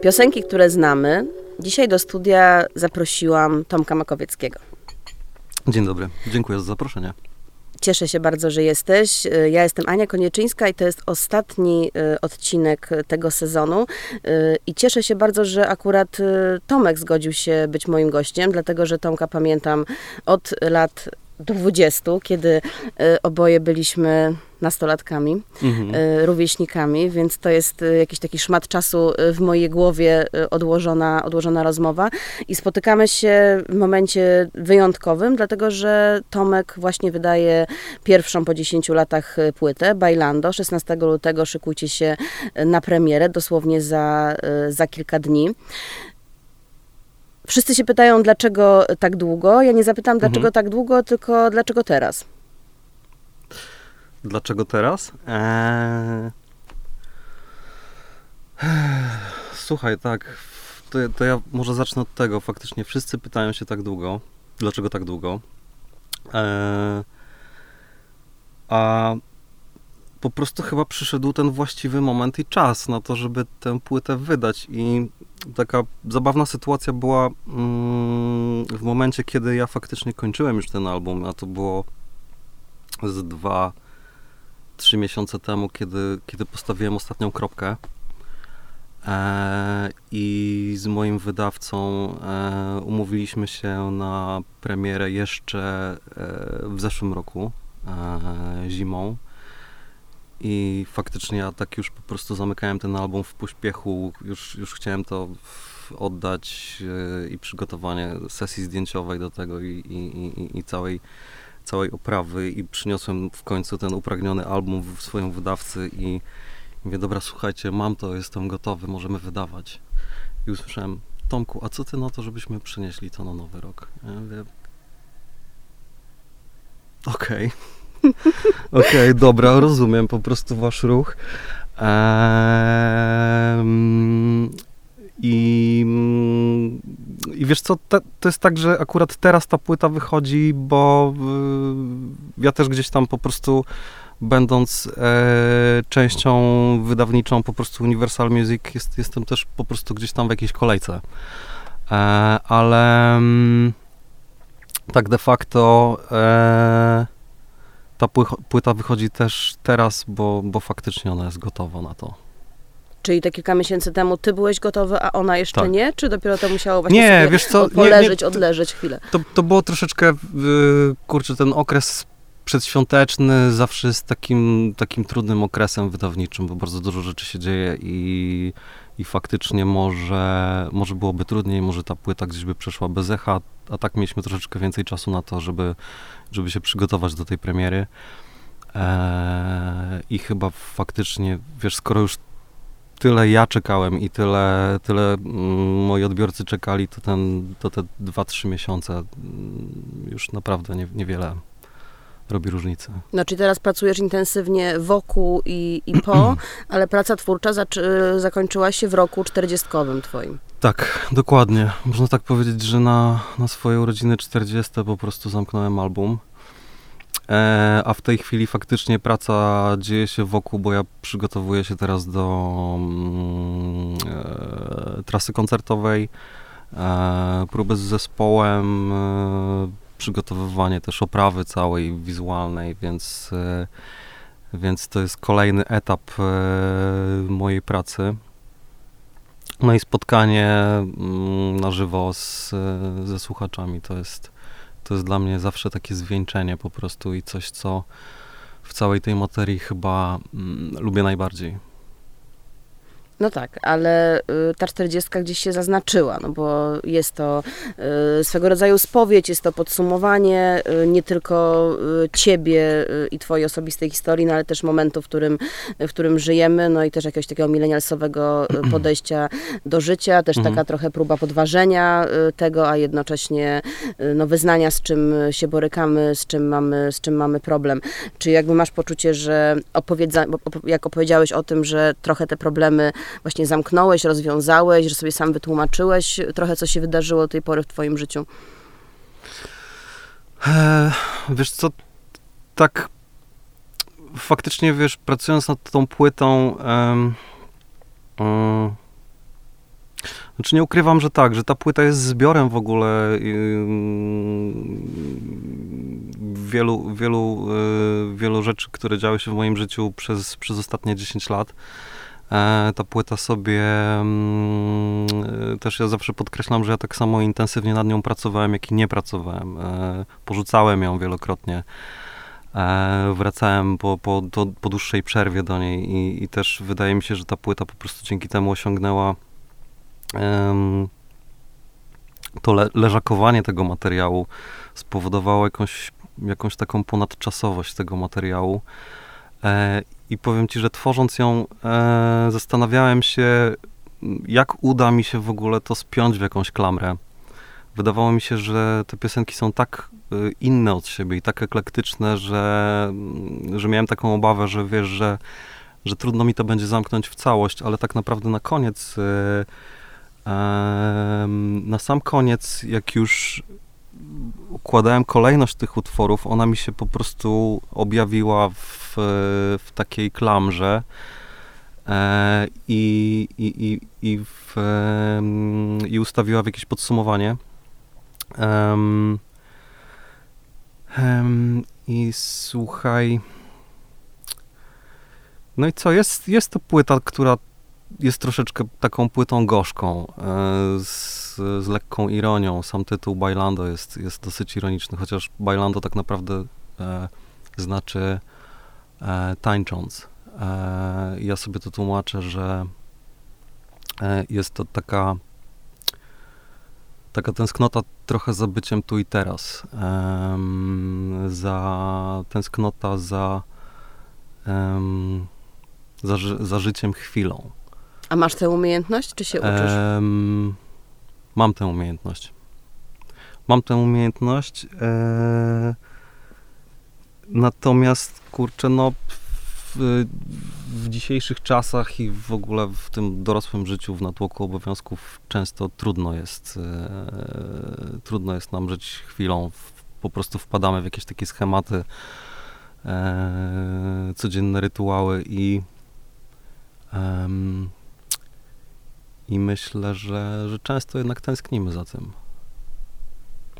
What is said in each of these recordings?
Piosenki, które znamy. Dzisiaj do studia zaprosiłam Tomka Makowieckiego. Dzień dobry, dziękuję za zaproszenie. Cieszę się bardzo, że jesteś. Ja jestem Ania Konieczyńska i to jest ostatni y, odcinek tego sezonu. Y, I cieszę się bardzo, że akurat y, Tomek zgodził się być moim gościem, dlatego że Tomka pamiętam od lat 20, kiedy oboje byliśmy nastolatkami, mhm. rówieśnikami, więc to jest jakiś taki szmat czasu w mojej głowie odłożona, odłożona rozmowa i spotykamy się w momencie wyjątkowym, dlatego że Tomek właśnie wydaje pierwszą po 10 latach płytę, Bailando, 16 lutego szykujcie się na premierę, dosłownie za, za kilka dni. Wszyscy się pytają, dlaczego tak długo. Ja nie zapytam, dlaczego mhm. tak długo, tylko dlaczego teraz. Dlaczego teraz? Eee... Słuchaj, tak, to, to, ja może zacznę od tego. Faktycznie wszyscy pytają się tak długo. Dlaczego tak długo? Eee... A po prostu chyba przyszedł ten właściwy moment i czas na to, żeby tę płytę wydać. I taka zabawna sytuacja była mm, w momencie, kiedy ja faktycznie kończyłem już ten album, a to było z dwa trzy miesiące temu, kiedy, kiedy postawiłem ostatnią kropkę. E, I z moim wydawcą e, umówiliśmy się na premierę jeszcze e, w zeszłym roku, zimą. I faktycznie ja tak już po prostu zamykałem ten album w pośpiechu. Już, już chciałem to oddać e, i przygotowanie sesji zdjęciowej do tego i, i, i, i całej całej oprawy i przyniosłem w końcu ten upragniony album w swoją wydawcy i mówię, dobra, słuchajcie, mam to, jestem gotowy, możemy wydawać. I usłyszałem, Tomku, a co ty na to, żebyśmy przynieśli to na nowy rok? Ja mówię, okej. Okay. Okej, okay, dobra, rozumiem po prostu wasz ruch. Eee, i, I wiesz co, te, to jest tak, że akurat teraz ta płyta wychodzi, bo y, ja też gdzieś tam po prostu będąc e, częścią wydawniczą po prostu Universal Music, jest, jestem też po prostu gdzieś tam w jakiejś kolejce. E, ale mm, tak de facto e, ta płyta wychodzi też teraz, bo, bo faktycznie ona jest gotowa na to. Czyli te kilka miesięcy temu ty byłeś gotowy, a ona jeszcze tak. nie? Czy dopiero to musiało właśnie nie, wiesz co, poleżeć, nie, nie, odleżeć chwilę? To, to było troszeczkę, kurczę, ten okres przedświąteczny zawsze jest takim, takim trudnym okresem wydawniczym, bo bardzo dużo rzeczy się dzieje i, i faktycznie może, może byłoby trudniej, może ta płyta gdzieś by przeszła bez echa, a tak mieliśmy troszeczkę więcej czasu na to, żeby, żeby się przygotować do tej premiery. Eee, I chyba faktycznie, wiesz, skoro już tyle ja czekałem i tyle, tyle mm, moi odbiorcy czekali, to, ten, to te 2-3 miesiące mm, już naprawdę nie, niewiele robi różnicę. Czyli teraz pracujesz intensywnie wokół i, i po, ale praca twórcza zakończyła się w roku 40 twoim. Tak, dokładnie. Można tak powiedzieć, że na, na swoje urodziny 40 po prostu zamknąłem album. E, a w tej chwili faktycznie praca dzieje się wokół, bo ja przygotowuję się teraz do mm, e, trasy koncertowej, e, próby z zespołem, e, przygotowywanie też oprawy całej wizualnej, więc, e, więc to jest kolejny etap e, mojej pracy. No i spotkanie mm, na żywo z, ze słuchaczami to jest to jest dla mnie zawsze takie zwieńczenie po prostu i coś, co w całej tej materii chyba mm, lubię najbardziej. No tak, ale y, ta czterdziestka gdzieś się zaznaczyła, no bo jest to y, swego rodzaju spowiedź, jest to podsumowanie y, nie tylko ciebie i twojej osobistej historii, no ale też momentu, w którym, w którym żyjemy, no i też jakiegoś takiego milenialsowego podejścia do życia, też mhm. taka trochę próba podważenia tego, a jednocześnie no, wyznania, z czym się borykamy, z czym mamy, z czym mamy problem. Czy jakby masz poczucie, że opowiedza, jak opowiedziałeś o tym, że trochę te problemy właśnie zamknąłeś, rozwiązałeś, że sobie sam wytłumaczyłeś trochę, co się wydarzyło do tej pory w twoim życiu? Eee, wiesz co, tak faktycznie, wiesz, pracując nad tą płytą, um, Znaczy nie ukrywam, że tak, że ta płyta jest zbiorem w ogóle yy, wielu, wielu, yy, wielu rzeczy, które działy się w moim życiu przez, przez ostatnie 10 lat. E, ta płyta sobie mm, też ja zawsze podkreślam, że ja tak samo intensywnie nad nią pracowałem, jak i nie pracowałem. E, porzucałem ją wielokrotnie. E, wracałem po, po, do, po dłuższej przerwie do niej i, i, też wydaje mi się, że ta płyta po prostu dzięki temu osiągnęła to le, leżakowanie tego materiału spowodowało jakąś, jakąś taką ponadczasowość tego materiału. E, I powiem ci, że tworząc ją, e, zastanawiałem się, jak uda mi się w ogóle to spiąć w jakąś klamrę. Wydawało mi się, że te piosenki są tak y, inne od siebie i tak eklektyczne, że, że miałem taką obawę, że wiesz, że, że trudno mi to będzie zamknąć w całość, ale tak naprawdę na koniec na sam koniec, jak już układałem kolejność tych utworów, ona mi się po prostu objawiła w, w takiej klamrze e, i, i, i, w, i ustawiła w jakieś podsumowanie. Um, um, I słuchaj. No i co? Jest, jest to płyta, która jest troszeczkę taką płytą gorzką, e, z, z lekką ironią. Sam tytuł Bailando jest, jest dosyć ironiczny, chociaż Bailando tak naprawdę e, znaczy e, tańcząc. E, ja sobie to tłumaczę, że e, jest to taka taka tęsknota trochę za byciem tu i teraz. za tęsknota za, za, za życiem chwilą. A masz tę umiejętność, czy się uczysz? Mam tę umiejętność. Mam tę umiejętność. E, natomiast, kurczę, no w, w, dzisiejszych czasach i w ogóle w tym dorosłym życiu, w natłoku obowiązków często trudno jest, e, trudno jest nam żyć chwilą. Po prostu wpadamy w jakieś takie schematy, e, codzienne rytuały i i myślę, że, że często jednak tęsknimy za tym.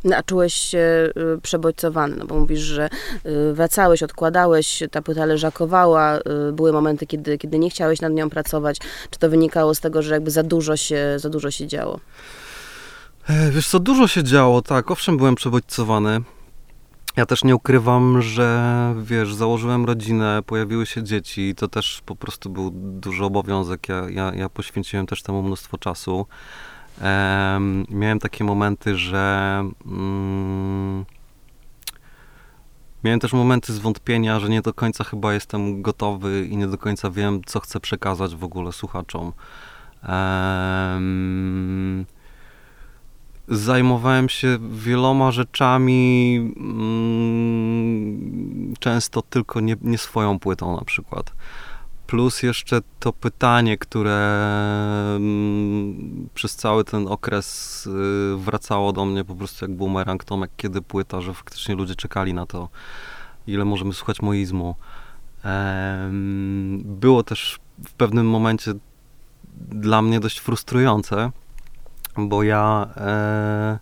No, a czułeś się y, przebodźcowany, no bo mówisz, że y, wracałeś, odkładałeś, ta płyta leżakowała, y, były momenty, kiedy, kiedy nie chciałeś nad nią pracować. Czy to wynikało z tego, że jakby za dużo się, za dużo się działo? E, wiesz co, dużo się działo, tak, owszem byłem przebodźcowany. Ja też nie ukrywam, że wiesz, założyłem rodzinę, pojawiły się dzieci i to też po prostu był duży obowiązek. Ja, ja, ja poświęciłem też temu mnóstwo czasu. Um, miałem takie momenty, że um, miałem też momenty zwątpienia, że nie do końca chyba jestem gotowy i nie do końca wiem, co chcę przekazać w ogóle słuchaczom. Um, zajmowałem się wieloma rzeczami, mm, często tylko nie, nie swoją płytą na przykład. Plus jeszcze to pytanie, które mm, przez cały ten okres y, wracało do mnie po prostu jak bumerang, Tomek, kiedy płyta, że faktycznie ludzie czekali na to, ile możemy słuchać moizmu. Było też w pewnym momencie dla mnie dość frustrujące, bo ja e,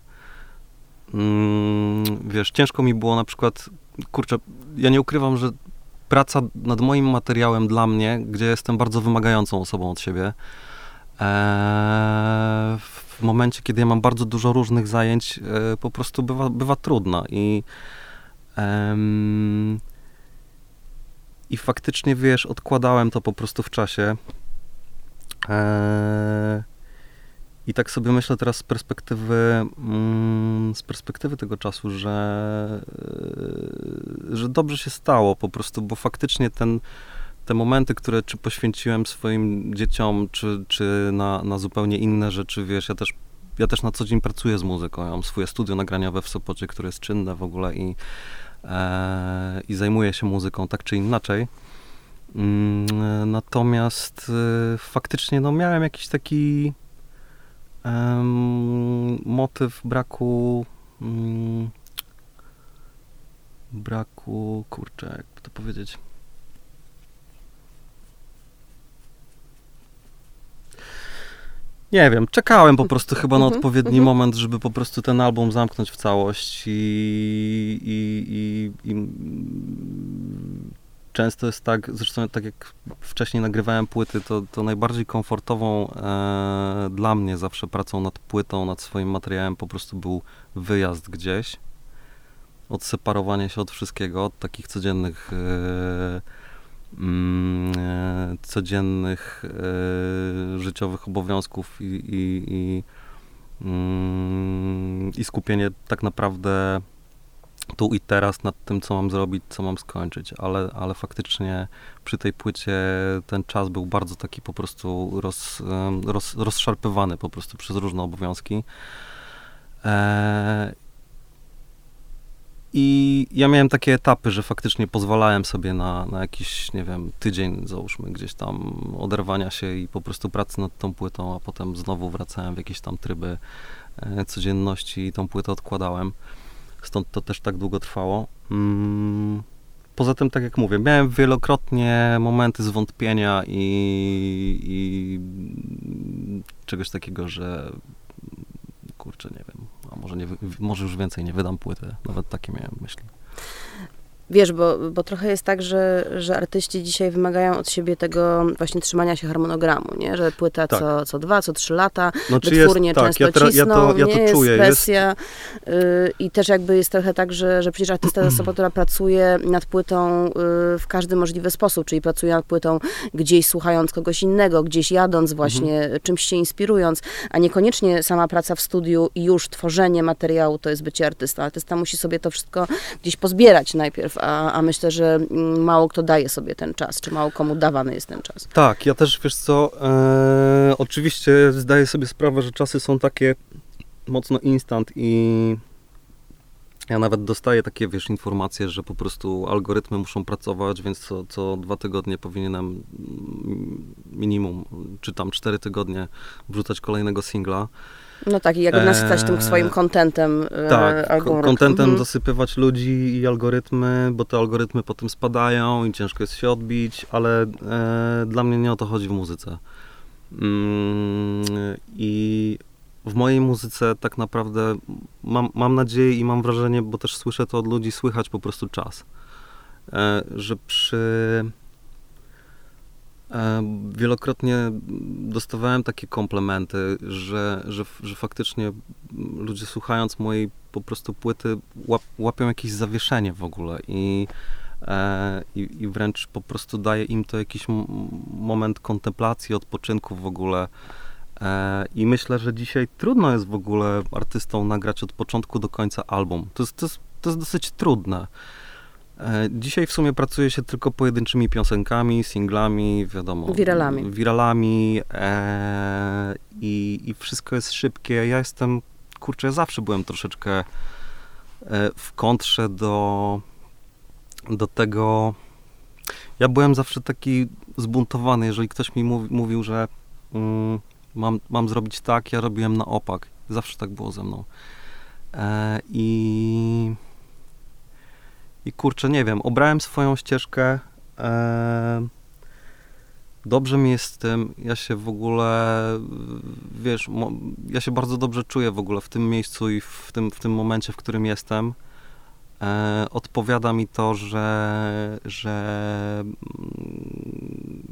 mm, wiesz, ciężko mi było na przykład, kurczę, ja nie ukrywam, że praca nad moim materiałem dla mnie, gdzie jestem bardzo wymagającą osobą od siebie, e, w momencie, kiedy ja mam bardzo dużo różnych zajęć, e, po prostu bywa, bywa trudna i i faktycznie, wiesz, odkładałem to po prostu w czasie. I tak sobie myślę teraz z perspektywy, mm, z perspektywy tego czasu, że, e, że dobrze się stało po prostu, bo faktycznie ten, te momenty, które czy poświęciłem swoim dzieciom, czy, czy na, na zupełnie inne rzeczy, wiesz, ja też, ja też na co dzień pracuję z muzyką, ja mam swoje studio nagraniowe w Sopocie, które jest czynne w ogóle i, e, i zajmuję się muzyką tak czy inaczej. Mm, natomiast e, faktycznie no, miałem jakiś taki um, motyw braku um, braku, kurczę, jakby to powiedzieć Nie wiem, czekałem po prostu chyba na Mhm, odpowiedni mhm. moment, żeby po prostu ten album zamknąć w całość i, i, i, i często jest tak, zresztą tak jak wcześniej nagrywałem płyty, to, to najbardziej komfortową e, dla mnie zawsze pracą nad płytą, nad swoim materiałem po prostu był wyjazd gdzieś, odseparowanie się od wszystkiego, od takich codziennych e, mm, e, codziennych e, życiowych obowiązków i, i, i, mm, i skupienie tak naprawdę tu i teraz nad tym, co mam zrobić, co mam skończyć, ale, ale faktycznie przy tej płycie ten czas był bardzo taki po prostu roz, roz, rozszarpywany po prostu przez różne obowiązki. E, I ja miałem takie etapy, że faktycznie pozwalałem sobie na, na jakiś, nie wiem, tydzień, załóżmy, gdzieś tam oderwania się i po prostu pracy nad tą płytą, a potem znowu wracałem w jakieś tam tryby e, codzienności i tą płytę odkładałem. Stąd to też tak długo trwało. Mm, Poza tym, tak jak mówię, miałem wielokrotnie momenty zwątpienia i, i czegoś takiego, że kurczę, nie wiem, a może, nie, może już więcej nie wydam płyty. Nawet takie miałem myśli. Wiesz, bo, bo trochę jest tak, że, że artyści dzisiaj wymagają od siebie tego właśnie trzymania się harmonogramu, nie? Że płyta Tak. co, co dwa, co trzy lata, No, wytwórnie tak, często ja, tra- ja to, ja to jest czuję. Jest, presja y, i też jakby jest trochę tak, że, że przecież artysta jest osoba, która pracuje nad płytą y, w każdy możliwy sposób, czyli pracuje nad płytą gdzieś słuchając kogoś innego, gdzieś jadąc właśnie, Mhm. czymś się inspirując, a niekoniecznie sama praca w studiu i już tworzenie materiału to jest bycie artystą. Artysta musi sobie to wszystko gdzieś pozbierać najpierw, a, a myślę, że mm, mało kto daje sobie ten czas, czy mało komu dawany jest ten czas. Tak, ja też, wiesz co, e, oczywiście zdaję sobie sprawę, że czasy są takie mocno instant i ja nawet dostaję takie, wiesz, informacje, że po prostu algorytmy muszą pracować, więc co, co dwa tygodnie powinienem mm, minimum, czy tam cztery tygodnie wrzucać kolejnego singla. No tak, i jakby nasycać tym Eee, swoim kontentem e, Tak, kontentem Mhm. zasypywać ludzi i algorytmy, bo te algorytmy potem spadają i ciężko jest się odbić, ale e, dla mnie nie o to chodzi w muzyce. Mm, I w mojej muzyce tak naprawdę mam, mam nadzieję i mam wrażenie, bo też słyszę to od ludzi, słychać po prostu czas. E, że przy. E, wielokrotnie dostawałem takie komplementy, że, że, że faktycznie ludzie słuchając mojej po prostu płyty łap, łapią jakieś zawieszenie w ogóle i, e, i, i wręcz po prostu daje im to jakiś moment kontemplacji, odpoczynku w ogóle. E, I myślę, że dzisiaj trudno jest w ogóle artystom nagrać od początku do końca album. To jest, to jest, to jest dosyć trudne. E, Dzisiaj w sumie pracuje się tylko pojedynczymi piosenkami, singlami, wiadomo. Wiralami. Wiralami e, i, i wszystko jest szybkie. Ja jestem, kurczę, ja zawsze byłem troszeczkę e, w kontrze do, do tego. Ja byłem zawsze taki zbuntowany, jeżeli ktoś mi mówi, mówił, że mm, mam, mam zrobić tak, ja robiłem na opak. Zawsze tak było ze mną. E, I i kurczę, nie wiem, obrałem swoją ścieżkę. E, dobrze mi jest z tym. Ja się w ogóle, wiesz, mo, ja się bardzo dobrze czuję w ogóle w tym miejscu i w tym, w tym momencie, w którym jestem. E, odpowiada mi to, że, że mm,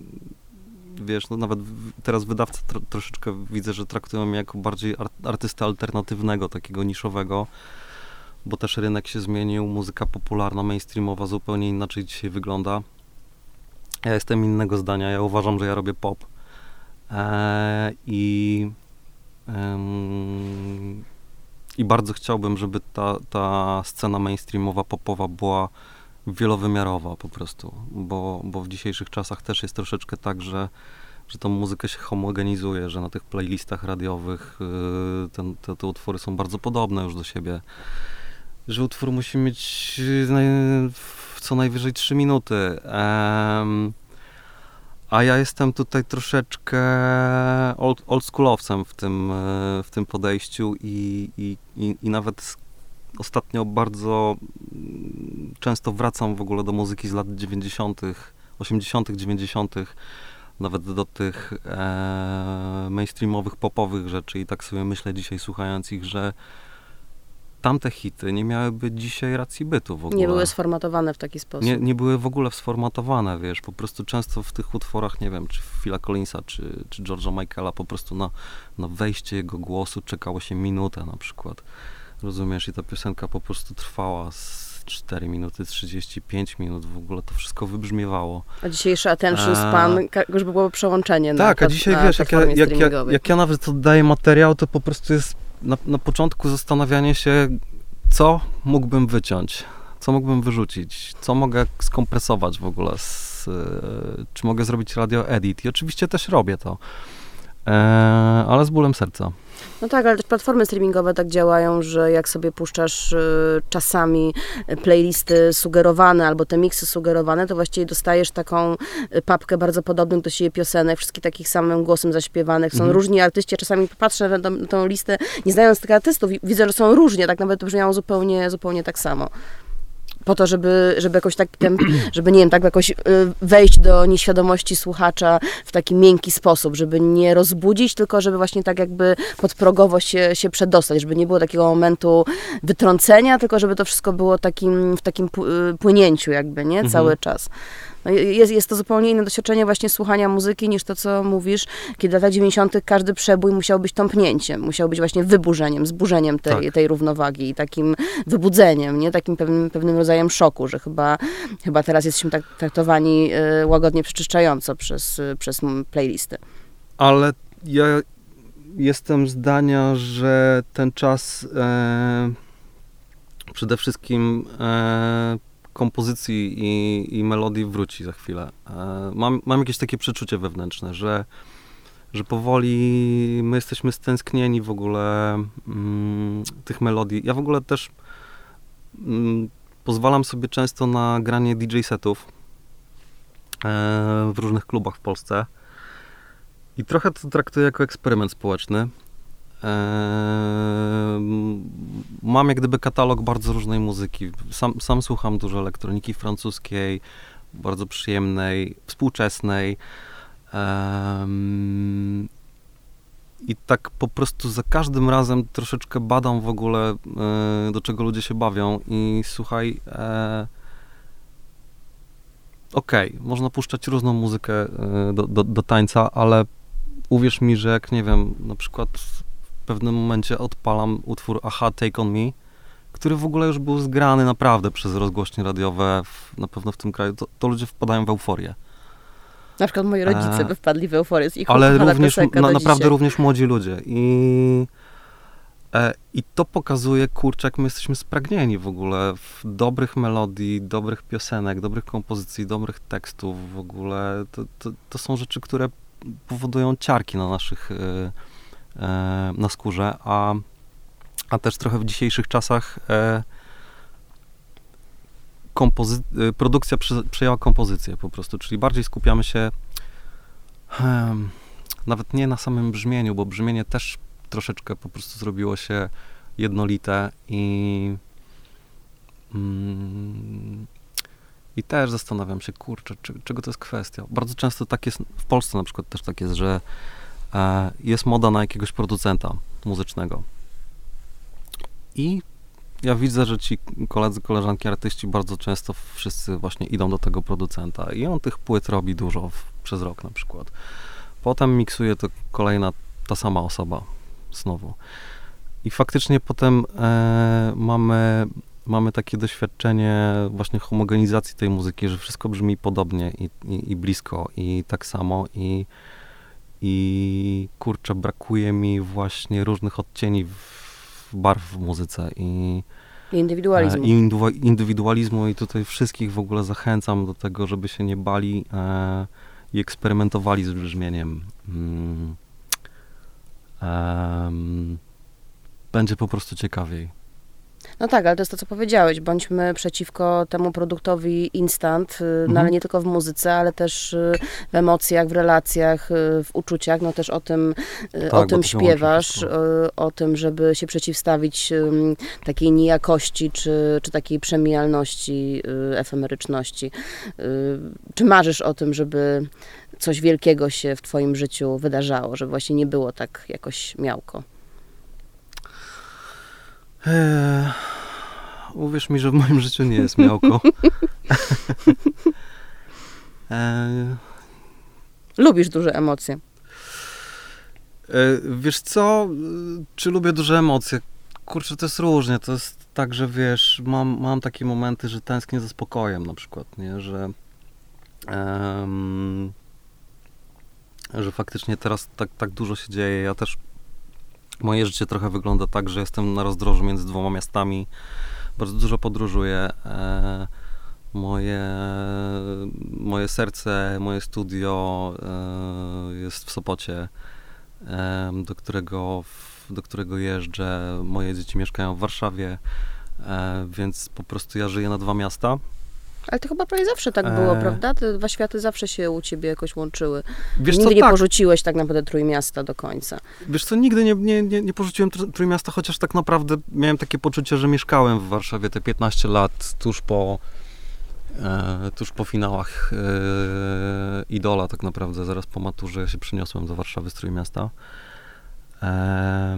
wiesz, no nawet teraz wydawca tro, troszeczkę widzę, że traktują mnie jako bardziej ar, artystę alternatywnego, takiego niszowego bo też rynek się zmienił, muzyka popularna, mainstreamowa zupełnie inaczej dzisiaj wygląda. Ja jestem innego zdania, ja uważam, że ja robię pop. Eee, I em, i bardzo chciałbym, żeby ta, ta scena mainstreamowa, popowa była wielowymiarowa po prostu, bo, bo w dzisiejszych czasach też jest troszeczkę tak, że, że tą muzykę się homogenizuje, że na tych playlistach radiowych y, ten, te, te utwory są bardzo podobne już do siebie że utwór musi mieć y, co najwyżej 3 minuty. A ja jestem tutaj troszeczkę old, oldschoolowcem w tym, e, w tym podejściu i, i, i, nawet ostatnio bardzo mm, często wracam w ogóle do muzyki z lat 90., 80., 90., nawet do tych e, mainstreamowych, popowych rzeczy i tak sobie myślę dzisiaj słuchając ich, że tamte hity nie miałyby dzisiaj racji bytu w ogóle. Nie były sformatowane w taki sposób. Nie, nie były w ogóle sformatowane, wiesz, po prostu często w tych utworach, nie wiem, czy Phila Collinsa, czy, czy George'a Michaela, po prostu na, na wejście jego głosu czekało się minutę na przykład. Rozumiesz? I ta piosenka po prostu trwała z 4 minuty 35 minut, w ogóle to wszystko wybrzmiewało. A dzisiejszy attention span, już było przełączenie tak, na Tak, a dzisiaj wiesz, jak ja, jak, jak, jak ja nawet oddaję materiał, to po prostu jest na, na początku zastanawianie się, co mógłbym wyciąć, co mógłbym wyrzucić, co mogę skompresować w ogóle, z, e, czy mogę zrobić radio edit. I oczywiście też robię to, ale z bólem serca. No tak, ale też platformy streamingowe tak działają, że jak sobie puszczasz y, czasami playlisty sugerowane albo te miksy sugerowane, to właściwie dostajesz taką y, papkę bardzo podobną do siebie piosenek, wszystkich takich samym głosem zaśpiewanych. Są mhm. różni artyści, czasami patrzę na, na tą listę, nie znając tych artystów, widzę, że są różnie, tak nawet brzmiało zupełnie, zupełnie tak samo po to, żeby, żeby jakoś tak, żeby nie wiem, tak jakoś y, wejść do nieświadomości słuchacza w taki miękki sposób, żeby nie rozbudzić, tylko żeby właśnie tak jakby podprogowo się, się przedostać, żeby nie było takiego momentu wytrącenia, tylko żeby to wszystko było takim, w takim y, płynięciu jakby, nie? Mhm. Cały czas. No jest, jest to zupełnie inne doświadczenie właśnie słuchania muzyki niż to, co mówisz, kiedy w latach 90. każdy przebój musiał być tąpnięciem, musiał być właśnie wyburzeniem, zburzeniem tej, tak. tej równowagi i takim wybudzeniem, nie? Takim pewnym, pewnym rodzajem szoku, że chyba, chyba teraz jesteśmy tak traktowani y, łagodnie przeczyszczająco przez, przez playlisty. Ale ja jestem zdania, że ten czas e, przede wszystkim e, kompozycji i, i melodii wróci za chwilę. E, mam, mam jakieś takie przeczucie wewnętrzne, że, że powoli my jesteśmy stęsknieni w ogóle mm, tych melodii. Ja w ogóle też mm, pozwalam sobie często na granie DJ setów e, w różnych klubach w Polsce. I trochę to traktuję jako eksperyment społeczny. Mam jak gdyby katalog bardzo różnej muzyki. Sam, sam słucham dużo elektroniki francuskiej, bardzo przyjemnej, współczesnej. I tak po prostu za każdym razem troszeczkę badam w ogóle, e, do czego ludzie się bawią. I słuchaj, e, okej, okay, można puszczać różną muzykę e, do, do, do tańca, ale uwierz mi, że jak nie wiem, na przykład pewnym momencie odpalam utwór Aha, Take On Me, który w ogóle już był zgrany naprawdę przez rozgłośnie radiowe, w, na pewno w tym kraju, to, to, ludzie wpadają w euforię. Na przykład moi rodzice e, by wpadli w euforię z ich Ale również, na, naprawdę dzisiaj. również młodzi ludzie. I, e, I to pokazuje, kurczę, jak my jesteśmy spragnieni w ogóle w dobrych melodii, dobrych piosenek, dobrych kompozycji, dobrych tekstów w ogóle. To, to, to są rzeczy, które powodują ciarki na naszych... E, na skórze, a, a też trochę w dzisiejszych czasach e, kompozy- e, produkcja przejęła kompozycję po prostu, czyli bardziej skupiamy się nawet nie na samym brzmieniu, bo brzmienie też troszeczkę po prostu zrobiło się jednolite i mm, i też zastanawiam się, kurczę, czy, czego to jest kwestia. Bardzo często tak jest, w Polsce na przykład też tak jest, że E, jest moda na jakiegoś producenta muzycznego. I ja widzę, że ci koledzy, koleżanki, artyści bardzo często wszyscy właśnie idą do tego producenta i on tych płyt robi dużo w, przez rok na przykład. Potem miksuje to kolejna ta sama osoba znowu. I faktycznie potem e, mamy, mamy takie doświadczenie właśnie homogenizacji tej muzyki, że wszystko brzmi podobnie i, i, i blisko i tak samo i i kurczę, brakuje mi właśnie różnych odcieni w barw w muzyce i indywidualizmu. E, I indywidualizmu i tutaj wszystkich w ogóle zachęcam do tego, żeby się nie bali e, i eksperymentowali z brzmieniem. Mm, e, będzie po prostu ciekawiej. No tak, ale to jest to, co powiedziałeś. Bądźmy przeciwko temu produktowi instant, mhm. no ale nie tylko w muzyce, ale też y, w emocjach, w relacjach, y, w uczuciach. No też o tym, tak, o tym śpiewasz, o tym, żeby się przeciwstawić takiej nijakości, czy, czy takiej przemijalności, efemeryczności. Czy marzysz o tym, żeby coś wielkiego się w twoim życiu wydarzało, żeby właśnie nie było tak jakoś miałko? Eee, uwierz mi, że w moim życiu nie jest miałko. eee, Lubisz duże emocje. Eee, wiesz co, czy lubię duże emocje? Kurczę, to jest różnie. To jest tak, że wiesz, mam, mam takie momenty, że tęsknię za spokojem na przykład, nie? Że, um, że faktycznie teraz tak, tak dużo się dzieje. Ja też Moje życie trochę wygląda tak, że jestem na rozdrożu między dwoma miastami. Bardzo dużo podróżuję. E, moje, moje serce, moje studio e, jest w Sopocie, e, do, którego, do którego jeżdżę. Moje dzieci mieszkają w Warszawie, więc po prostu ja żyję na dwa miasta. Ale to chyba prawie zawsze tak było, e... prawda? Te dwa światy zawsze się u ciebie jakoś łączyły. Wiesz nigdy co, nie tak. porzuciłeś tak naprawdę Trójmiasta do końca. Wiesz co, nigdy nie, nie, nie, nie porzuciłem Trójmiasta, chociaż tak naprawdę miałem takie poczucie, że mieszkałem w Warszawie te 15 lat tuż po e, tuż po finałach e, Idola tak naprawdę, zaraz po maturze ja się przeniosłem do Warszawy z Trójmiasta. E,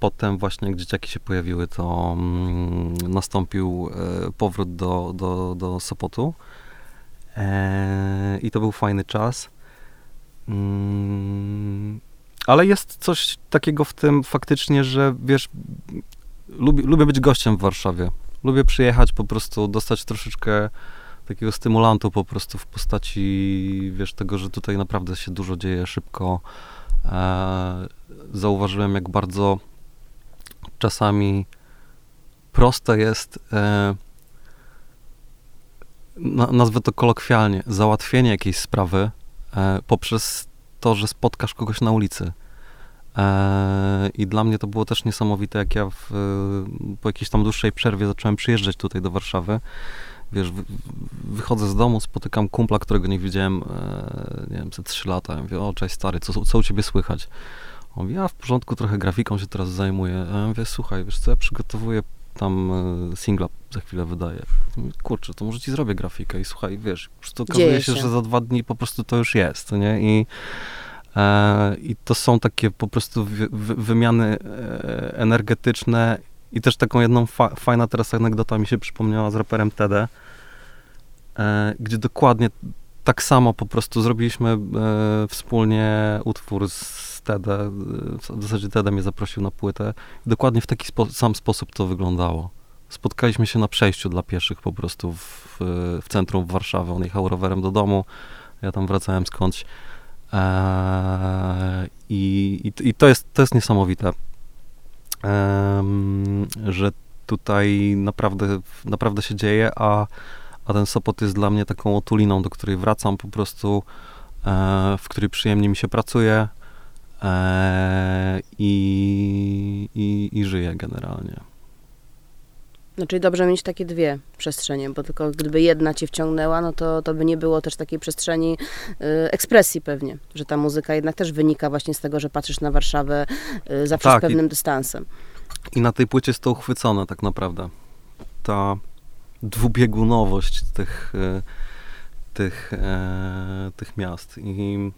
potem właśnie jak dzieciaki się pojawiły, to mm, nastąpił e, powrót do, do, do Sopotu e, i to był fajny czas. Mm, ale jest coś takiego w tym faktycznie, że wiesz, lubię, lubię być gościem w Warszawie. Lubię przyjechać, po prostu dostać troszeczkę takiego stymulantu po prostu w postaci, wiesz, tego, że tutaj naprawdę się dużo dzieje szybko. E, zauważyłem, jak bardzo czasami proste jest, e, nazwę to kolokwialnie, załatwienie jakiejś sprawy e, poprzez to, że spotkasz kogoś na ulicy. E, I dla mnie to było też niesamowite, jak ja w, po jakiejś tam dłuższej przerwie zacząłem przyjeżdżać tutaj do Warszawy. Wiesz, wychodzę z domu, spotykam kumpla, którego nie widziałem, e, nie wiem, ze trzy lata. Ja mówię, o cześć stary, co, co u ciebie słychać? Mówi, a w porządku, trochę grafiką się teraz zajmuję. A ja mówię, słuchaj, wiesz co, ja przygotowuję tam e, singla, za chwilę wydaję. Mówię, Kurczę, to może ci zrobię grafikę i słuchaj, wiesz, prostu okazuje się, się, że za dwa dni po prostu to już jest, nie? I, e, i to są takie po prostu wy, wy, wymiany e, energetyczne i też taką jedną fa, fajna teraz anegdota mi się przypomniała z raperem Tede, e, gdzie dokładnie tak samo po prostu zrobiliśmy e, wspólnie utwór z Teda, w zasadzie Teda mnie zaprosił na płytę. Dokładnie w taki spo, sam sposób to wyglądało. Spotkaliśmy się na przejściu dla pieszych po prostu w, w centrum Warszawy. On jechał rowerem do domu, ja tam wracałem skądś. Eee, i, i, to, jest, to jest niesamowite, eee, że tutaj naprawdę, naprawdę się dzieje, a, a ten Sopot jest dla mnie taką otuliną, do której wracam po prostu, e, w której przyjemnie mi się pracuje, e, i, i, i żyję generalnie. No, czyli dobrze mieć takie dwie przestrzenie, bo tylko gdyby jedna cię wciągnęła, no to, to by nie było też takiej przestrzeni y, ekspresji pewnie, że ta muzyka jednak też wynika właśnie z tego, że patrzysz na Warszawę y, zawsze tak, z pewnym i, dystansem. I na tej płycie jest to uchwycone tak naprawdę. Ta dwubiegunowość tych, y, tych, e, tych miast. I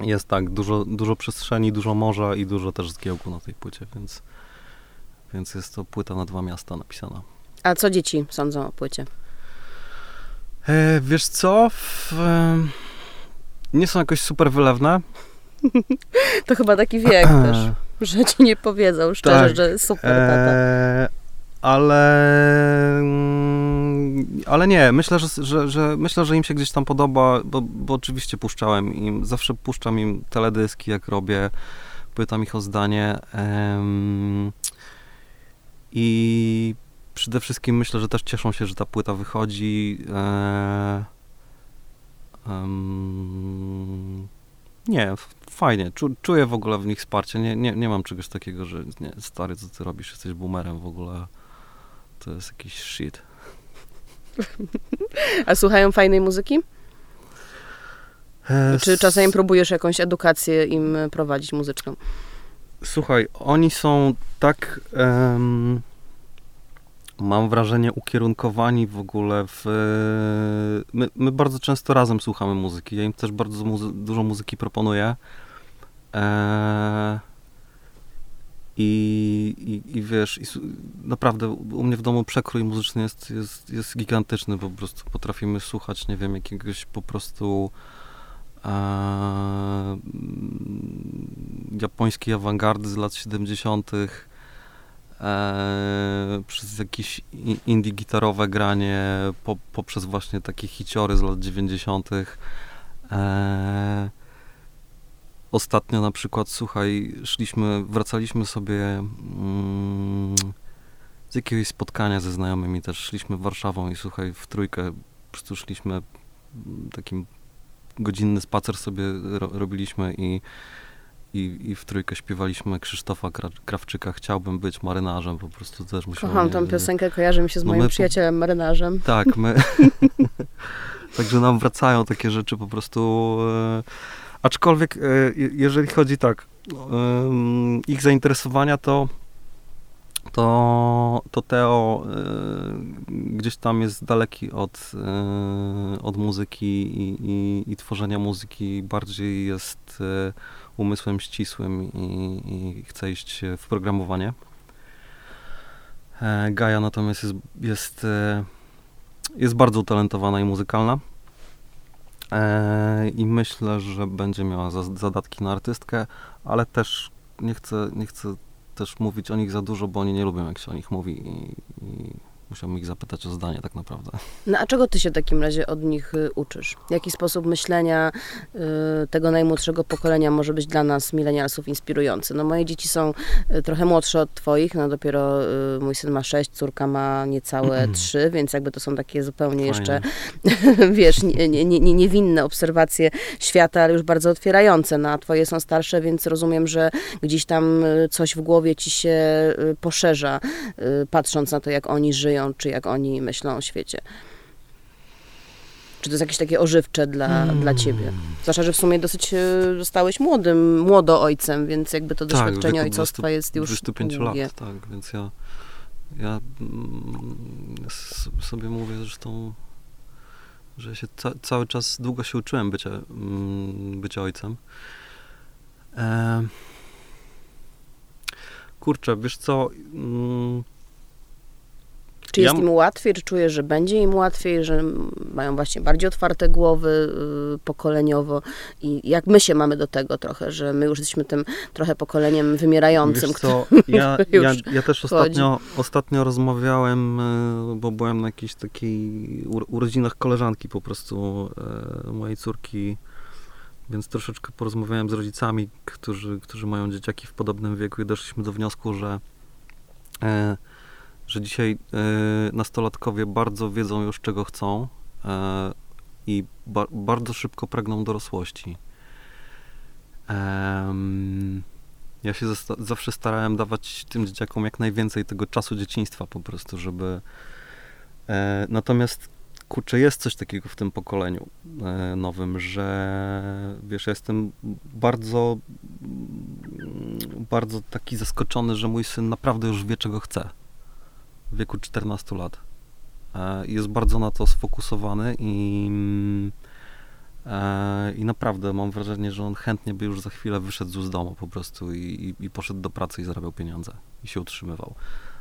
jest tak, dużo, dużo przestrzeni, dużo morza i dużo też zgiełku na tej płycie, więc, więc jest to płyta na dwa miasta napisana. A co dzieci sądzą o płycie? E, wiesz co? W, e, nie są jakoś super wylewne. to chyba taki wiek też, że ci nie powiedzą szczerze, tak. że super tata. E, ale, ale nie, myślę, że, że, że, myślę, że im się gdzieś tam podoba, bo, bo oczywiście puszczałem im, zawsze puszczam im teledyski, jak robię, pytam ich o zdanie um, i przede wszystkim myślę, że też cieszą się, że ta płyta wychodzi. Um, Nie, fajnie. Czu, czuję w ogóle w nich wsparcie. Nie, nie, nie mam czegoś takiego, że nie, stary, co ty robisz, jesteś boomerem w ogóle. To jest jakiś shit. A słuchają fajnej muzyki? E, Czy czasem próbujesz jakąś edukację im prowadzić muzyczną? Słuchaj, oni są tak, um, mam wrażenie, ukierunkowani w ogóle w... My, my, bardzo często razem słuchamy muzyki. Ja im też bardzo muzy dużo muzyki proponuję. E, i, i, I wiesz, i, naprawdę u mnie w domu przekrój muzyczny jest, jest, jest gigantyczny, po prostu potrafimy słuchać, nie wiem, jakiegoś po prostu e, japońskiej awangardy z lat 70., e, przez jakieś indie gitarowe granie, po, poprzez właśnie takie hiciory z lat 90. E, ostatnio na przykład, słuchaj, szliśmy, wracaliśmy sobie mm, z jakiegoś spotkania ze znajomymi, też szliśmy Warszawą i słuchaj, w trójkę po prostu szliśmy mm, takim godzinny spacer sobie ro, robiliśmy i, i, i w trójkę śpiewaliśmy Krzysztofa Krawczyka Chciałbym być marynarzem, po prostu też musiałem... Kocham tą piosenkę, kojarzy mi się z no moim przyjacielem marynarzem. Tak, my... Także nam wracają takie rzeczy po prostu... E, aczkolwiek, e, jeżeli chodzi tak, ich zainteresowania, to to, to Teo y, gdzieś tam jest daleki od, y, od muzyki i, i, i, tworzenia muzyki, bardziej jest umysłem ścisłym i, i chce iść w programowanie. E, Gaja natomiast jest, jest, jest bardzo utalentowana i muzykalna. E, I myślę, że będzie miała zadatki na artystkę, ale też nie chcę, nie chcę też mówić o nich za dużo, bo oni nie lubią, jak się o nich mówi i, i musiałbym ich zapytać o zdanie tak naprawdę. No a czego ty się w takim razie od nich y, uczysz? Jaki sposób myślenia y, tego najmłodszego pokolenia może być dla nas, milenialsów, inspirujący? No moje dzieci są y, trochę młodsze od twoich, no dopiero mój syn ma sześć, córka ma niecałe trzy, więc jakby to są takie zupełnie Fajnie. jeszcze, wiesz, nie, nie, nie, niewinne obserwacje świata, ale już bardzo otwierające. No a twoje są starsze, więc rozumiem, że gdzieś tam coś w głowie ci się poszerza, patrząc na to, jak oni żyją, czy jak oni myślą o świecie. Czy to jest jakieś takie ożywcze dla, hmm. dla ciebie? Zwłaszcza, że w sumie dosyć e, zostałeś młodym, młodo ojcem, więc jakby to tak, doświadczenie tak, ojcostwa 20, jest już 25 długie. lat, tak, więc ja, ja mm, sobie mówię zresztą, że się ca cały czas długo się uczyłem bycia, mm, bycia ojcem. E, kurczę, wiesz co, mm, czy jest ja... im łatwiej, czy czujesz, że będzie im łatwiej, że mają właśnie bardziej otwarte głowy yy, pokoleniowo? I jak my się mamy do tego trochę, że my już jesteśmy tym trochę pokoleniem wymierającym, Wiesz co, ja, ja, ja, też ostatnio, ostatnio rozmawiałem, yy, bo byłem na jakiejś takiej urodzinach koleżanki po prostu yy, mojej córki, więc troszeczkę porozmawiałem z rodzicami, którzy, którzy mają dzieciaki w podobnym wieku i doszliśmy do wniosku, że yy, że dzisiaj y, nastolatkowie bardzo wiedzą już czego chcą y, i ba bardzo szybko pragną dorosłości. ja się zawsze starałem dawać tym dzieciakom jak najwięcej tego czasu dzieciństwa po prostu, żeby... E, natomiast kurczę, jest coś takiego w tym pokoleniu e, nowym, że wiesz, ja jestem bardzo bardzo taki zaskoczony, że mój syn naprawdę już wie, czego chce w wieku 14 lat. E, jest bardzo na to sfokusowany i, e, i naprawdę mam wrażenie, że on chętnie by już za chwilę wyszedł z domu po prostu i, i poszedł do pracy i zarabiał pieniądze i się utrzymywał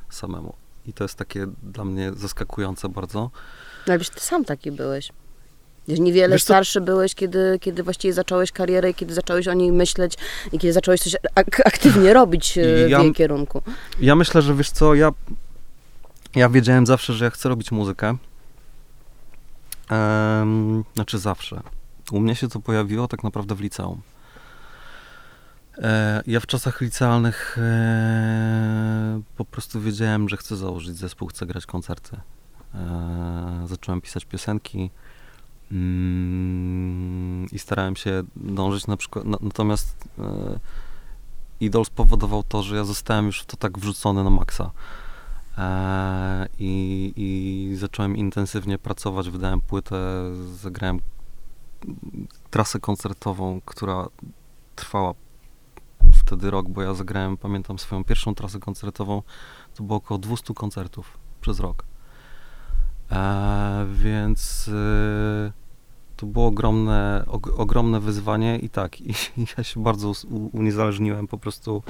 samemu. I to jest takie dla mnie zaskakujące bardzo. No ale ty sam taki byłeś. Niewiele wiesz, starszy to... byłeś, kiedy, kiedy właściwie zacząłeś karierę, kiedy zacząłeś o niej myśleć i kiedy zacząłeś coś ak aktywnie robić e, ja, w jej kierunku. Ja myślę, że wiesz co, ja ja wiedziałem zawsze, że ja chcę robić muzykę. Ehm, znaczy zawsze. U mnie się to pojawiło tak naprawdę w liceum. E, ja w czasach licealnych e, po prostu wiedziałem, że chcę założyć zespół, chcę grać koncerty. E, zacząłem pisać piosenki. Mm, I starałem się dążyć na przykład, natomiast Idol spowodował to, że ja zostałem już w to tak wrzucony na maksa. E, i, I zacząłem intensywnie pracować, wydałem płytę, zagrałem trasę koncertową, która trwała wtedy rok, bo ja zagrałem, pamiętam swoją pierwszą trasę koncertową, to było około 200 koncertów przez rok. E, więc e, to było ogromne, og, ogromne wyzwanie i tak, i, ja się bardzo uniezależniłem, po prostu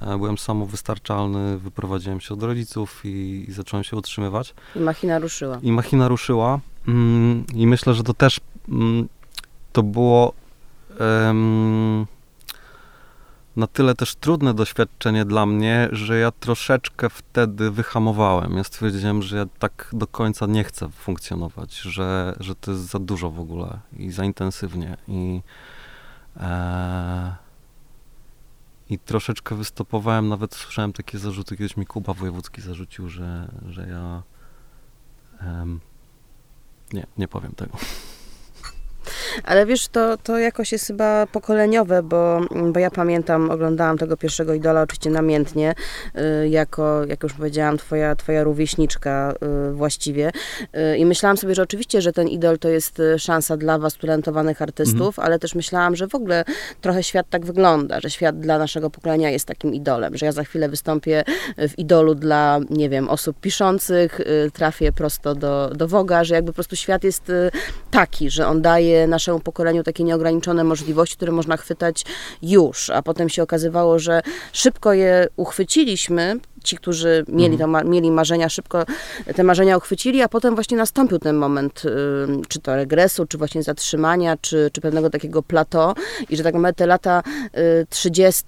byłem samowystarczalny, wyprowadziłem się od rodziców i, i zacząłem się utrzymywać. I machina ruszyła. I machina ruszyła mm, i myślę, że to też mm, to było na tyle też trudne doświadczenie dla mnie, że ja troszeczkę wtedy wyhamowałem. Ja stwierdziłem, że ja tak do końca nie chcę funkcjonować, że, że to jest za dużo w ogóle i za intensywnie. I, e, i troszeczkę wystopowałem, nawet słyszałem takie zarzuty, kiedyś mi Kuba Wojewódzki zarzucił, że, że ja... Em, nie, nie powiem tego. Ale wiesz, to, to jakoś jest chyba pokoleniowe, bo, bo ja pamiętam, oglądałam tego pierwszego idola oczywiście namiętnie, y, jako, jak już powiedziałam, twoja, twoja rówieśniczka y, właściwie. Y, I myślałam sobie, że oczywiście, że ten idol to jest szansa dla was, talentowanych artystów, mhm. ale też myślałam, że w ogóle trochę świat tak wygląda, że świat dla naszego pokolenia jest takim idolem, że ja za chwilę wystąpię w idolu dla, nie wiem, osób piszących, trafię prosto do, do Woga, że jakby po prostu świat jest taki, że on daje nasze naszemu pokoleniu takie nieograniczone możliwości, które można chwytać już, a potem się okazywało, że szybko je uchwyciliśmy, ci, którzy mieli, mhm. to, mieli marzenia, szybko te marzenia uchwycili, a potem właśnie nastąpił ten moment, y, czy to regresu, czy właśnie zatrzymania, czy, czy pewnego takiego plateau i że tak naprawdę te lata 30 y,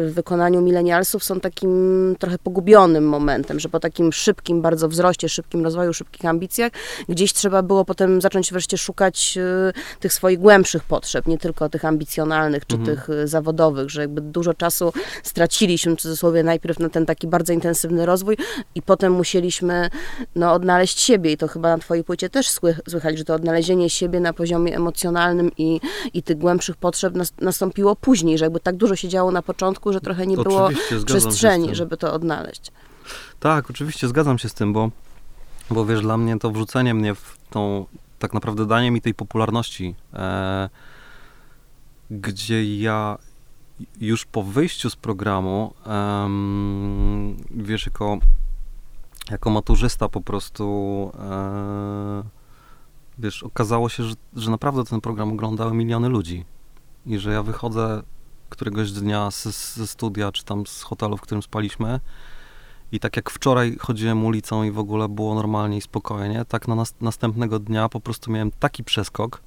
w wykonaniu milenialsów są takim trochę pogubionym momentem, że po takim szybkim bardzo wzroście, szybkim rozwoju, szybkich ambicjach, gdzieś trzeba było potem zacząć wreszcie szukać y, tych swoich głębszych potrzeb, nie tylko tych ambicjonalnych, czy mhm. tych zawodowych, że jakby dużo czasu straciliśmy, w cudzysłowie, najpierw na ten taki bardzo intensywny rozwój i potem musieliśmy no, odnaleźć siebie i to chyba na twojej płycie też słychać, że to odnalezienie siebie na poziomie emocjonalnym i, i tych głębszych potrzeb nas, nastąpiło później, że jakby tak dużo się działo na początku, że trochę nie było przestrzeni, żeby to odnaleźć. Tak, oczywiście zgadzam się z tym, bo, bo wiesz, dla mnie to wrzucenie mnie w tą, tak naprawdę danie mi tej popularności, e, gdzie ja już po wyjściu z programu, um, wiesz, jako, jako maturzysta po prostu, e, wiesz, okazało się, że, że naprawdę ten program oglądały miliony ludzi i że ja wychodzę któregoś dnia ze, ze studia, czy tam z hotelu, w którym spaliśmy i tak jak wczoraj chodziłem ulicą i w ogóle było normalnie i spokojnie, tak na nas, następnego dnia po prostu miałem taki przeskok,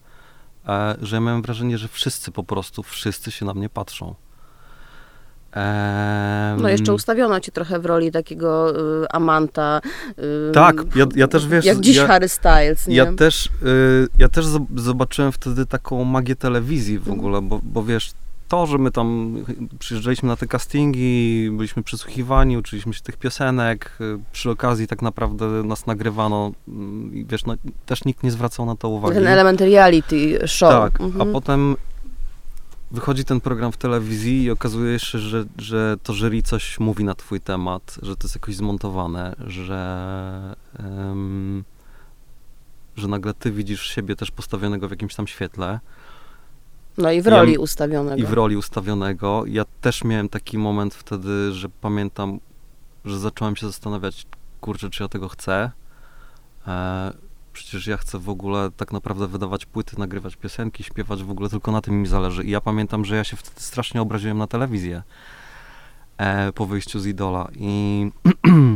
że ja miałem wrażenie, że wszyscy po prostu, wszyscy się na mnie patrzą. No jeszcze ustawiono cię trochę w roli takiego y, amanta. Y, tak, ja, ja, też wiesz... Jak dziś ja, Harry Styles, nie? Ja też, y, ja też zobaczyłem wtedy taką magię telewizji w ogóle, bo, bo wiesz, to, że my tam przyjeżdżaliśmy na te castingi, byliśmy przesłuchiwani, uczyliśmy się tych piosenek, przy okazji tak naprawdę nas nagrywano mm, i wiesz, no, też nikt nie zwracał na to uwagi. Ten element reality show. Tak, mhm. a potem wychodzi ten program w telewizji i okazuje się, że, że to jury coś mówi na twój temat, że to jest jakoś zmontowane, że, um, że nagle ty widzisz siebie też postawionego w jakimś tam świetle. No i w roli ja, ustawionego. I w roli ustawionego. Ja też miałem taki moment wtedy, że pamiętam, że zacząłem się zastanawiać, kurczę, czy ja tego chcę. E, przecież ja chcę w ogóle tak naprawdę wydawać płyty, nagrywać piosenki, śpiewać, w ogóle tylko na tym mi zależy. I ja pamiętam, że ja się wtedy strasznie obraziłem na telewizję e, po wyjściu z Idola. I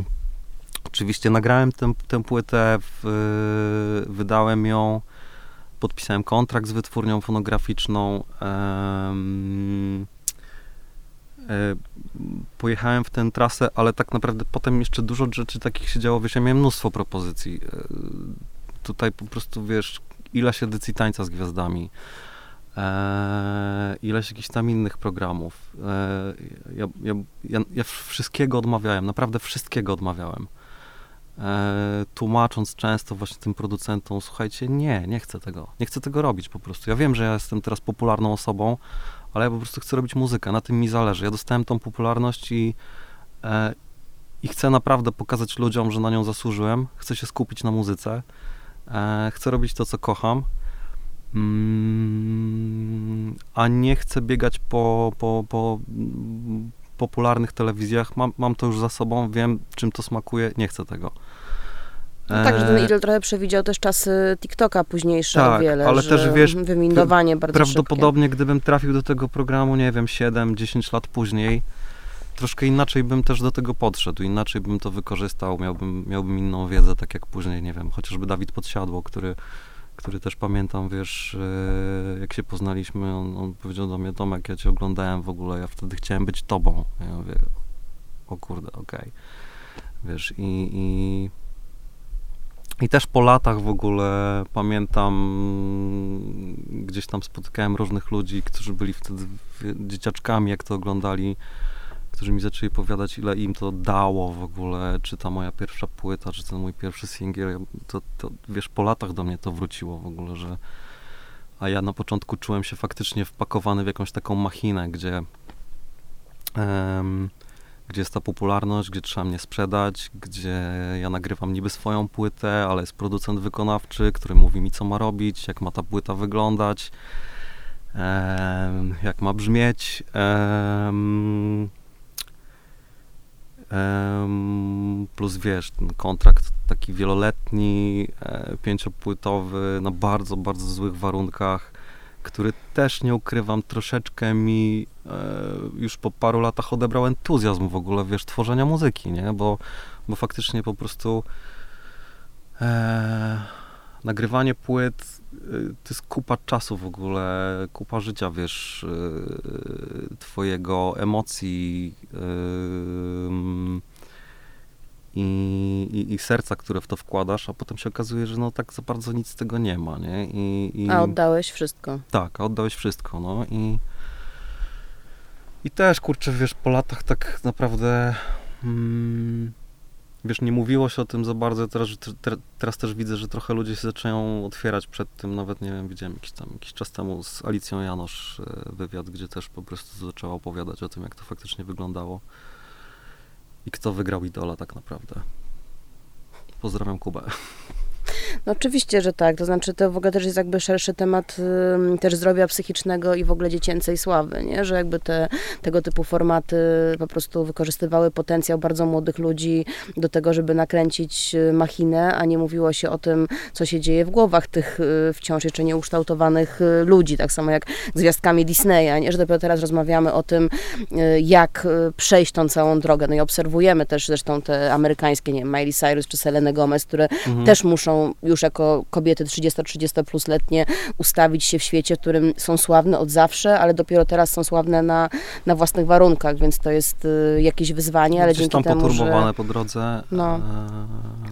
oczywiście nagrałem tę, tę płytę, w, wydałem ją, podpisałem kontrakt z wytwórnią fonograficzną. E, pojechałem w tę trasę, ale tak naprawdę potem jeszcze dużo rzeczy takich się działo, wiesz, ja miałem mnóstwo propozycji. E, tutaj po prostu, wiesz, ileś edycji Tańca z Gwiazdami, e, ileś jakichś tam innych programów. Ja, ja, ja, ja, wszystkiego odmawiałem, naprawdę wszystkiego odmawiałem. E, tłumacząc często właśnie tym producentom, słuchajcie, nie, nie chcę tego, nie chcę tego robić po prostu. Ja wiem, że ja jestem teraz popularną osobą, ale ja po prostu chcę robić muzykę, na tym mi zależy. Ja dostałem tą popularność i, e, i chcę naprawdę pokazać ludziom, że na nią zasłużyłem, chcę się skupić na muzyce, e, chcę robić to, co kocham, mm, a nie chcę biegać po, po, po popularnych telewizjach. Mam, mam to już za sobą, wiem, czym to smakuje, nie chcę tego. No tak, że ten Idol trochę przewidział też czasy TikToka późniejsze tak, o wiele, ale też wiesz, wyminowanie bardzo Prawdopodobnie szybkie. gdybym trafił do tego programu, nie wiem, 7-10 lat później, troszkę inaczej bym też do tego podszedł, inaczej bym to wykorzystał, miałbym, miałbym inną wiedzę, tak jak później, nie wiem, chociażby Dawid Podsiadło, który, który też pamiętam, wiesz, e, jak się poznaliśmy, on, on powiedział do mnie, Tomek, ja cię oglądałem w ogóle, ja wtedy chciałem być tobą. Ja mówię, o kurde, okej. Okay. Wiesz, i, i i też po latach w ogóle pamiętam, gdzieś tam spotykałem różnych ludzi, którzy byli wtedy dzieciaczkami, jak to oglądali, którzy mi zaczęli powiadać, ile im to dało w ogóle, czy ta moja pierwsza płyta, czy ten mój pierwszy singiel, to, to wiesz, po latach do mnie to wróciło w ogóle, że a ja na początku czułem się faktycznie wpakowany w jakąś taką machinę, gdzie um, gdzie jest ta popularność, gdzie trzeba mnie sprzedać, gdzie ja nagrywam niby swoją płytę, ale jest producent wykonawczy, który mówi mi, co ma robić, jak ma ta płyta wyglądać, jak ma brzmieć. Plus wiesz, ten kontrakt taki wieloletni, e, pięciopłytowy, na bardzo, bardzo złych warunkach który też nie ukrywam, troszeczkę mi e, już po paru latach odebrał entuzjazm w ogóle, wiesz, tworzenia muzyki, nie? Bo, bo faktycznie po prostu e, nagrywanie płyt to jest kupa czasu w ogóle, kupa życia, wiesz, e, twojego emocji, e, i, i, i, serca, które w to wkładasz, a potem się okazuje, że no tak za bardzo nic z tego nie ma, nie? I, i a oddałeś wszystko. Tak, a oddałeś wszystko, no i i też, kurczę, wiesz, po latach tak naprawdę mm, wiesz, nie mówiło się o tym za bardzo, teraz, teraz też widzę, że trochę ludzie się zaczynają otwierać przed tym, nawet, nie wiem, widziałem jakiś tam, jakiś czas temu z Alicją Janosz e, wywiad, gdzie też po prostu zaczęła opowiadać o tym, jak to faktycznie wyglądało i kto wygrał Idola tak naprawdę. Pozdrawiam Kubę. No oczywiście, że tak. To znaczy, to w ogóle też jest jakby szerszy temat y, też zdrowia psychicznego i w ogóle dziecięcej sławy, nie? Że jakby te, tego typu formaty po prostu wykorzystywały potencjał bardzo młodych ludzi do tego, żeby nakręcić y, machinę, a nie mówiło się o tym, co się dzieje w głowach tych y, wciąż jeszcze nieukształtowanych y, ludzi. Tak samo jak z gwiazdkami Disneya, nie? Że dopiero teraz rozmawiamy o tym, jak przejść tą całą drogę. No i obserwujemy też zresztą te amerykańskie, nie wiem, Miley Cyrus czy Selena Gomez, które mhm. też muszą już jako kobiety 30-30 plus letnie ustawić się w świecie, w którym są sławne od zawsze, ale dopiero teraz są sławne na, na własnych warunkach, więc to jest y, jakieś wyzwanie, ale Gdzieś dzięki tam temu, że... po drodze. No. E,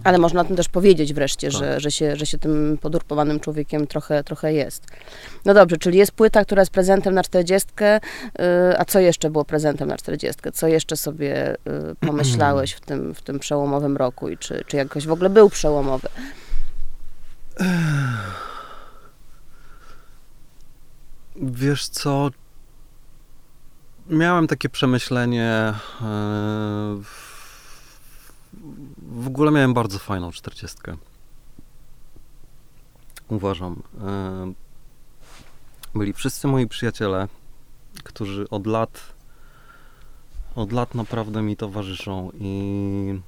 ale można o tym też powiedzieć wreszcie, tak. że, że, się, że się tym podurpowanym człowiekiem trochę, trochę jest. No dobrze, czyli jest płyta, która jest prezentem na 40, y, a co jeszcze było prezentem na 40? Co jeszcze sobie y, pomyślałeś w tym, w tym przełomowym roku i czy, czy jakoś w ogóle był przełomowy? Wiesz co? Miałem takie przemyślenie. E, w ogóle miałem bardzo fajną czterdziestkę. Uważam. E, byli wszyscy moi przyjaciele, którzy od lat, od lat naprawdę mi towarzyszą i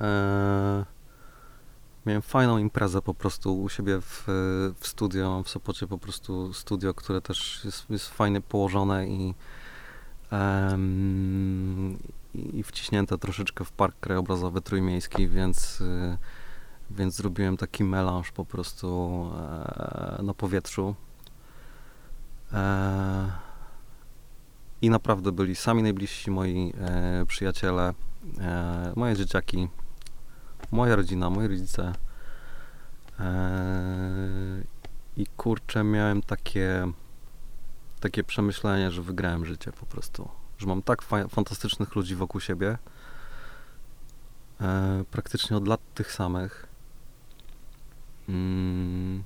e, Miałem fajną imprezę po prostu u siebie w, w studio. Mam w Sopocie po prostu studio, które też jest, jest fajnie położone i, um, i wciśnięte troszeczkę w park krajobrazowy trójmiejski, więc, y, więc zrobiłem taki melanż po prostu e, na powietrzu. E, I naprawdę byli sami najbliżsi moi e, przyjaciele, e, moje dzieciaki, moja rodzina, moi rodzice. Eee, I kurczę, miałem takie, takie przemyślenie, że wygrałem życie po prostu. Że mam tak fa fantastycznych ludzi wokół siebie. e, praktycznie od lat tych samych. Mm.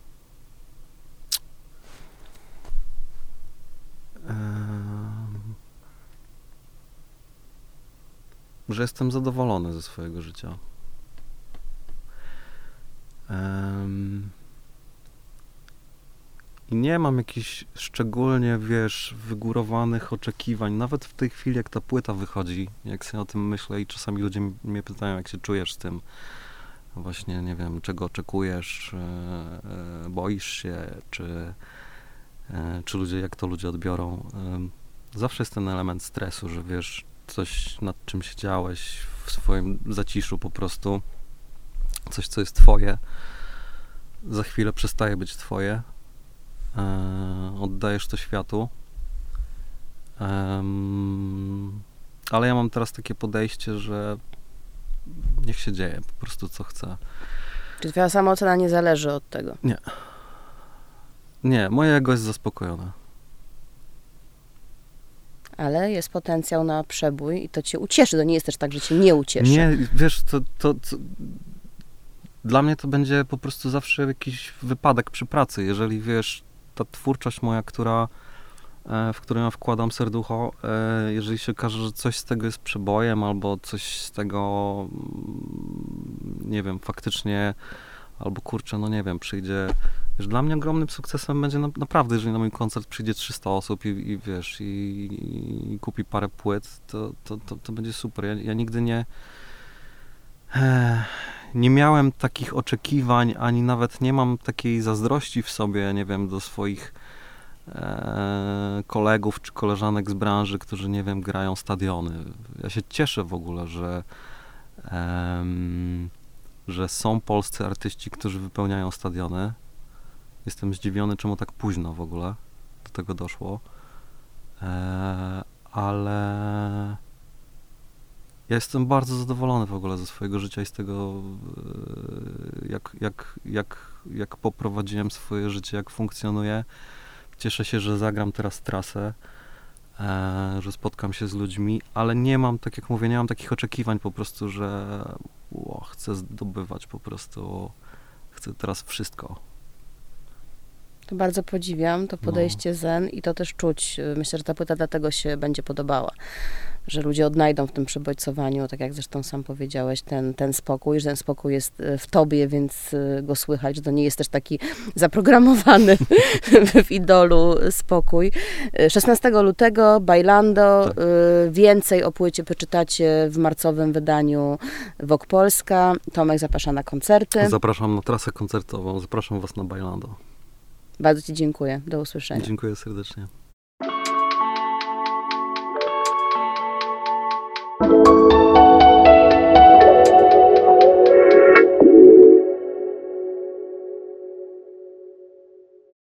że jestem zadowolony ze swojego życia. I nie mam jakichś szczególnie, wiesz, wygórowanych oczekiwań. Nawet w tej chwili, jak ta płyta wychodzi, jak sobie o tym myślę i czasami ludzie mnie pytają, jak się czujesz z tym, właśnie, nie wiem, czego oczekujesz, e, e, boisz się, czy, e, czy ludzie, jak to ludzie odbiorą. Zawsze jest ten element stresu, że wiesz, coś nad czym siedziałeś w swoim zaciszu po prostu, coś, co jest twoje, za chwilę przestaje być twoje, oddajesz to światu. ale ja mam teraz takie podejście, że niech się dzieje po prostu co chce. Czy twoja samoocena nie zależy od tego? Nie. Nie, moje ego jest zaspokojone. Ale jest potencjał na przebój i to cię ucieszy. To nie jest też tak, że cię nie ucieszy. Nie, wiesz, to, to, to dla mnie to będzie po prostu zawsze jakiś wypadek przy pracy. Jeżeli wiesz, ta twórczość moja, która E, w którym ja wkładam serducho, e, jeżeli się okaże, że coś z tego jest przebojem, albo coś z tego, mm, nie wiem, faktycznie, albo kurczę, no nie wiem, przyjdzie, wiesz, dla mnie ogromnym sukcesem będzie na, naprawdę, jeżeli na mój koncert przyjdzie 300 osób i, i wiesz, i, i, kupi parę płyt, to, to, to, to będzie super. Ja, ja nigdy nie, nie miałem takich oczekiwań, ani nawet nie mam takiej zazdrości w sobie, nie wiem, do swoich E, kolegów czy koleżanek z branży, którzy, nie wiem, grają stadiony. Ja się cieszę w ogóle, że, że są polscy artyści, którzy wypełniają stadiony. Jestem zdziwiony, czemu tak późno w ogóle do tego doszło. E, ale ja jestem bardzo zadowolony w ogóle ze swojego życia i z tego, e, jak, jak, jak, jak poprowadziłem swoje życie, jak funkcjonuje. Cieszę się, że zagram teraz trasę, e, że spotkam się z ludźmi, ale nie mam, tak jak mówię, nie mam takich oczekiwań po prostu, że o, chcę zdobywać po prostu, chcę teraz wszystko. To bardzo podziwiam to podejście no. zen i to też czuć. Myślę, że ta płyta dlatego się będzie podobała że ludzie odnajdą w tym przebojcowaniu, tak jak zresztą sam powiedziałeś, ten, ten spokój, że ten spokój jest e, w tobie, więc e, go słychać, że to nie jest też taki zaprogramowany w idolu spokój. 16 e, lutego Bailando, tak. więcej o płycie przeczytacie w marcowym wydaniu Wok Polska. Tomek zaprasza na koncerty. Zapraszam na trasę koncertową, zapraszam was na Bailando. Bardzo Ci dziękuję. Do usłyszenia. Dziękuję serdecznie.